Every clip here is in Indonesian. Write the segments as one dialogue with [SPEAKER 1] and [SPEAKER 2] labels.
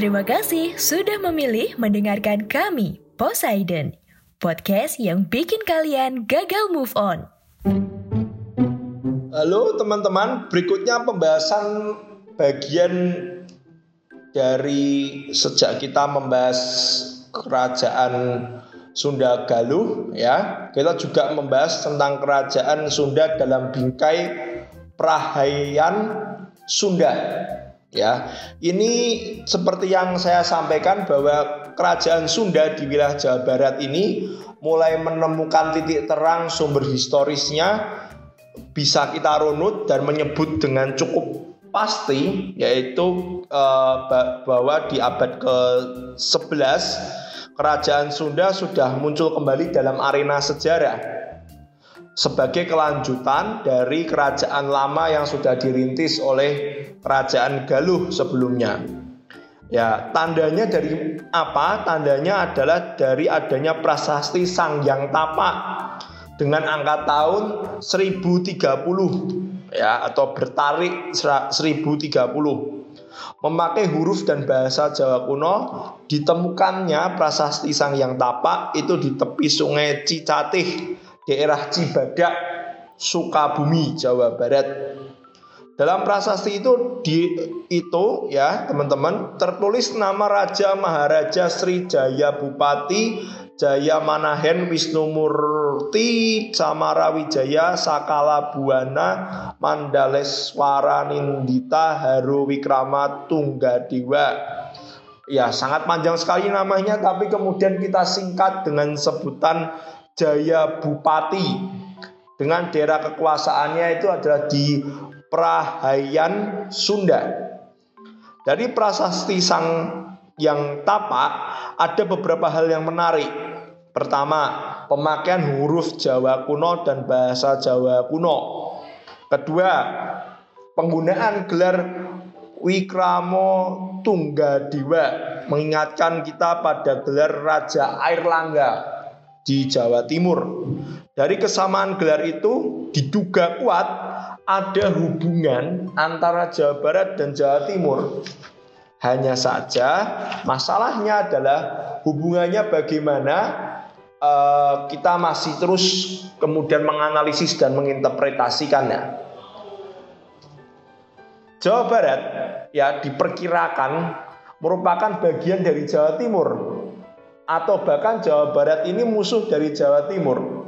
[SPEAKER 1] Terima kasih sudah memilih mendengarkan kami, Poseidon. Podcast yang bikin kalian gagal move on.
[SPEAKER 2] Halo teman-teman, berikutnya pembahasan bagian dari sejak kita membahas kerajaan Sunda Galuh ya. Kita juga membahas tentang kerajaan Sunda dalam bingkai Prahayan Sunda. Ya, ini seperti yang saya sampaikan bahwa kerajaan Sunda di wilayah Jawa Barat ini mulai menemukan titik terang sumber historisnya bisa kita runut dan menyebut dengan cukup pasti yaitu eh, ba- bahwa di abad ke-11 kerajaan Sunda sudah muncul kembali dalam arena sejarah sebagai kelanjutan dari kerajaan lama yang sudah dirintis oleh kerajaan Galuh sebelumnya. Ya, tandanya dari apa? Tandanya adalah dari adanya prasasti Sang Yang Tapa dengan angka tahun 1030 ya atau bertarik sera- 1030. Memakai huruf dan bahasa Jawa kuno, ditemukannya prasasti Sang Yang Tapa itu di tepi Sungai Cicatih, daerah Cibadak, Sukabumi, Jawa Barat. Dalam prasasti itu di itu ya teman-teman tertulis nama Raja Maharaja Sri Jaya Bupati Jaya Manahen Wisnu Murti Samara Wijaya Sakala Buana Mandaleswara Nindita Haru Wikrama Tunggadewa Ya sangat panjang sekali namanya tapi kemudian kita singkat dengan sebutan Jaya Bupati dengan daerah kekuasaannya itu adalah di Prahayan Sunda. Dari prasasti Sang yang tapak ada beberapa hal yang menarik. Pertama, pemakaian huruf Jawa kuno dan bahasa Jawa kuno. Kedua, penggunaan gelar Wikramo Tunggadewa mengingatkan kita pada gelar Raja Airlangga di Jawa Timur. Dari kesamaan gelar itu diduga kuat ada hubungan antara Jawa Barat dan Jawa Timur. Hanya saja masalahnya adalah hubungannya bagaimana eh, kita masih terus kemudian menganalisis dan menginterpretasikannya. Jawa Barat ya diperkirakan merupakan bagian dari Jawa Timur atau bahkan Jawa Barat ini musuh dari Jawa Timur.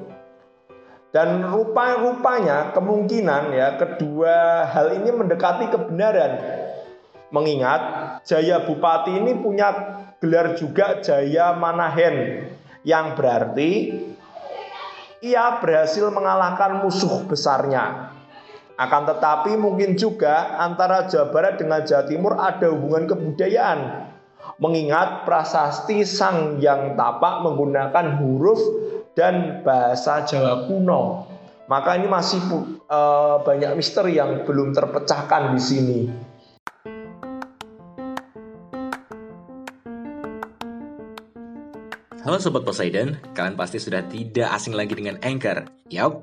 [SPEAKER 2] Dan rupa-rupanya kemungkinan ya kedua hal ini mendekati kebenaran. Mengingat Jaya Bupati ini punya gelar juga Jaya Manahen yang berarti ia berhasil mengalahkan musuh besarnya. Akan tetapi mungkin juga antara Jawa Barat dengan Jawa Timur ada hubungan kebudayaan. Mengingat prasasti Sang Yang Tapak menggunakan huruf dan bahasa Jawa kuno. Maka ini masih eh, banyak misteri yang belum terpecahkan di sini.
[SPEAKER 3] Halo Sobat Poseidon, kalian pasti sudah tidak asing lagi dengan Anchor. Yap,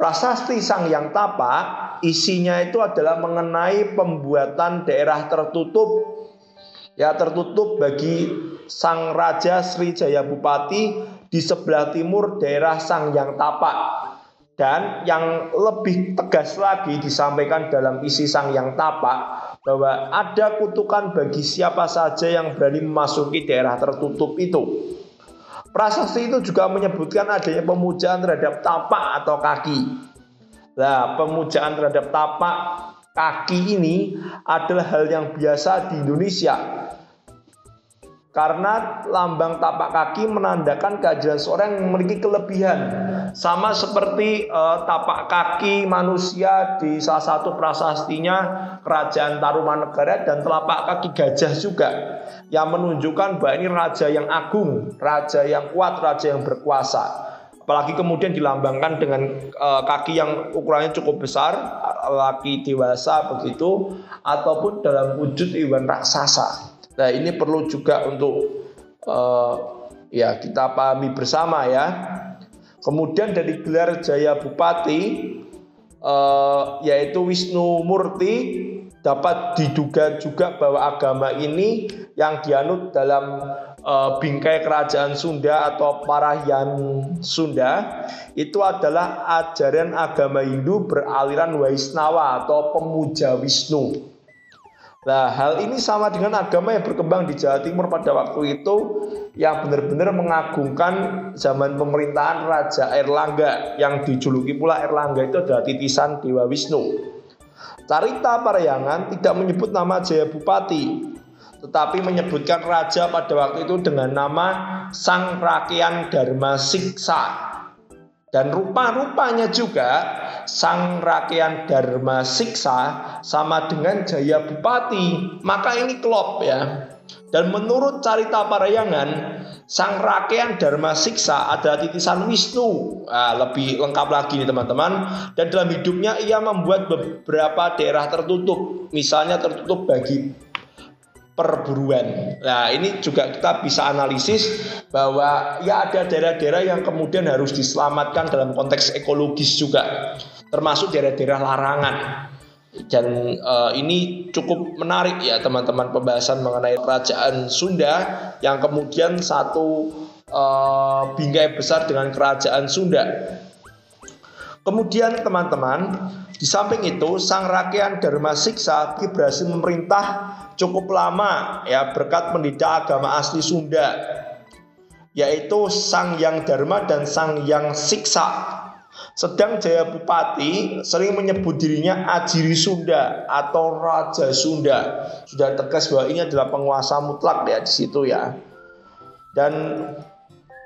[SPEAKER 2] Prasasti Sang Yang Tapak isinya itu adalah mengenai pembuatan daerah tertutup ya tertutup bagi Sang Raja Srijaya Bupati di sebelah timur daerah Sang Yang Tapak. Dan yang lebih tegas lagi disampaikan dalam isi Sang Yang Tapak bahwa ada kutukan bagi siapa saja yang berani memasuki daerah tertutup itu. Prasasti itu juga menyebutkan adanya pemujaan terhadap tapak atau kaki. Nah, pemujaan terhadap tapak kaki ini adalah hal yang biasa di Indonesia. Karena lambang tapak kaki menandakan keajaran seorang yang memiliki kelebihan. Sama seperti uh, tapak kaki manusia di salah satu prasastinya Kerajaan Tarumanegara dan telapak kaki gajah juga yang menunjukkan bahwa ini raja yang agung, raja yang kuat, raja yang berkuasa. Apalagi kemudian dilambangkan dengan uh, kaki yang ukurannya cukup besar, laki dewasa begitu, ataupun dalam wujud iwan raksasa. Nah ini perlu juga untuk uh, ya kita pahami bersama ya. Kemudian dari gelar Jaya Bupati uh, yaitu Wisnu Murti dapat diduga juga bahwa agama ini yang dianut dalam uh, bingkai kerajaan Sunda atau Parahyan Sunda itu adalah ajaran agama Hindu beraliran Waisnawa atau pemuja Wisnu. Nah, hal ini sama dengan agama yang berkembang di Jawa Timur pada waktu itu yang benar-benar mengagungkan zaman pemerintahan Raja Erlangga yang dijuluki pula Erlangga itu adalah titisan Dewa Wisnu. Carita Parayangan tidak menyebut nama Jaya Bupati, tetapi menyebutkan raja pada waktu itu dengan nama Sang Rakyat Dharma Siksa. Dan rupa-rupanya juga sang rakyat Dharma Siksa sama dengan Jaya Bupati. Maka ini klop ya. Dan menurut cerita Parayangan, sang rakyat Dharma Siksa adalah titisan Wisnu. Nah, lebih lengkap lagi nih teman-teman. Dan dalam hidupnya ia membuat beberapa daerah tertutup. Misalnya tertutup bagi perburuan. Nah, ini juga kita bisa analisis bahwa ya ada daerah-daerah yang kemudian harus diselamatkan dalam konteks ekologis juga, termasuk daerah-daerah larangan. Dan uh, ini cukup menarik ya teman-teman pembahasan mengenai kerajaan Sunda yang kemudian satu uh, bingkai besar dengan kerajaan Sunda. Kemudian teman-teman, di samping itu sang rakyat Dharma Siksa berhasil memerintah cukup lama ya berkat pendidik agama asli Sunda yaitu Sang Yang Dharma dan Sang Yang Siksa. Sedang Jaya Bupati sering menyebut dirinya Ajiri Sunda atau Raja Sunda. Sudah tegas bahwa ini adalah penguasa mutlak ya di situ ya. Dan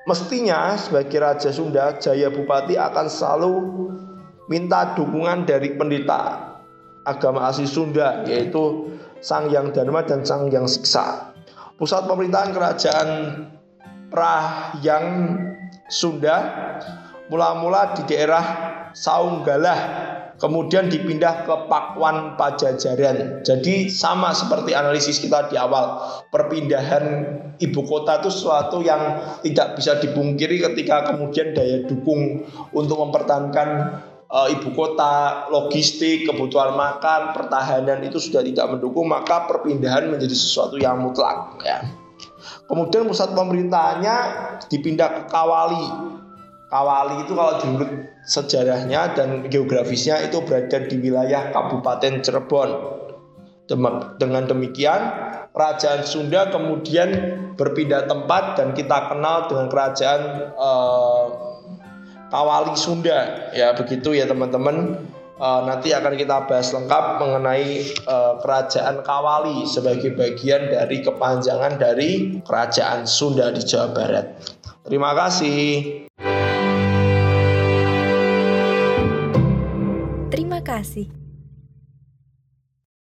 [SPEAKER 2] mestinya sebagai Raja Sunda, Jaya Bupati akan selalu minta dukungan dari pendeta agama asli Sunda yaitu Sang Yang Dharma dan Sang Yang Siksa. Pusat pemerintahan kerajaan Prahyang Sunda mula-mula di daerah Saunggalah kemudian dipindah ke Pakuan Pajajaran. Jadi sama seperti analisis kita di awal, perpindahan ibu kota itu sesuatu yang tidak bisa dipungkiri ketika kemudian daya dukung untuk mempertahankan e, ibu kota, logistik, kebutuhan makan, pertahanan itu sudah tidak mendukung, maka perpindahan menjadi sesuatu yang mutlak ya. Kemudian pusat pemerintahannya dipindah ke Kawali. Kawali itu kalau diurut sejarahnya dan geografisnya itu berada di wilayah Kabupaten Cirebon. Dengan demikian, Kerajaan Sunda kemudian berpindah tempat dan kita kenal dengan Kerajaan eh, Kawali Sunda ya begitu ya teman-teman uh, nanti akan kita bahas lengkap mengenai uh, kerajaan Kawali sebagai bagian dari kepanjangan dari kerajaan Sunda di Jawa Barat. Terima kasih.
[SPEAKER 1] Terima kasih.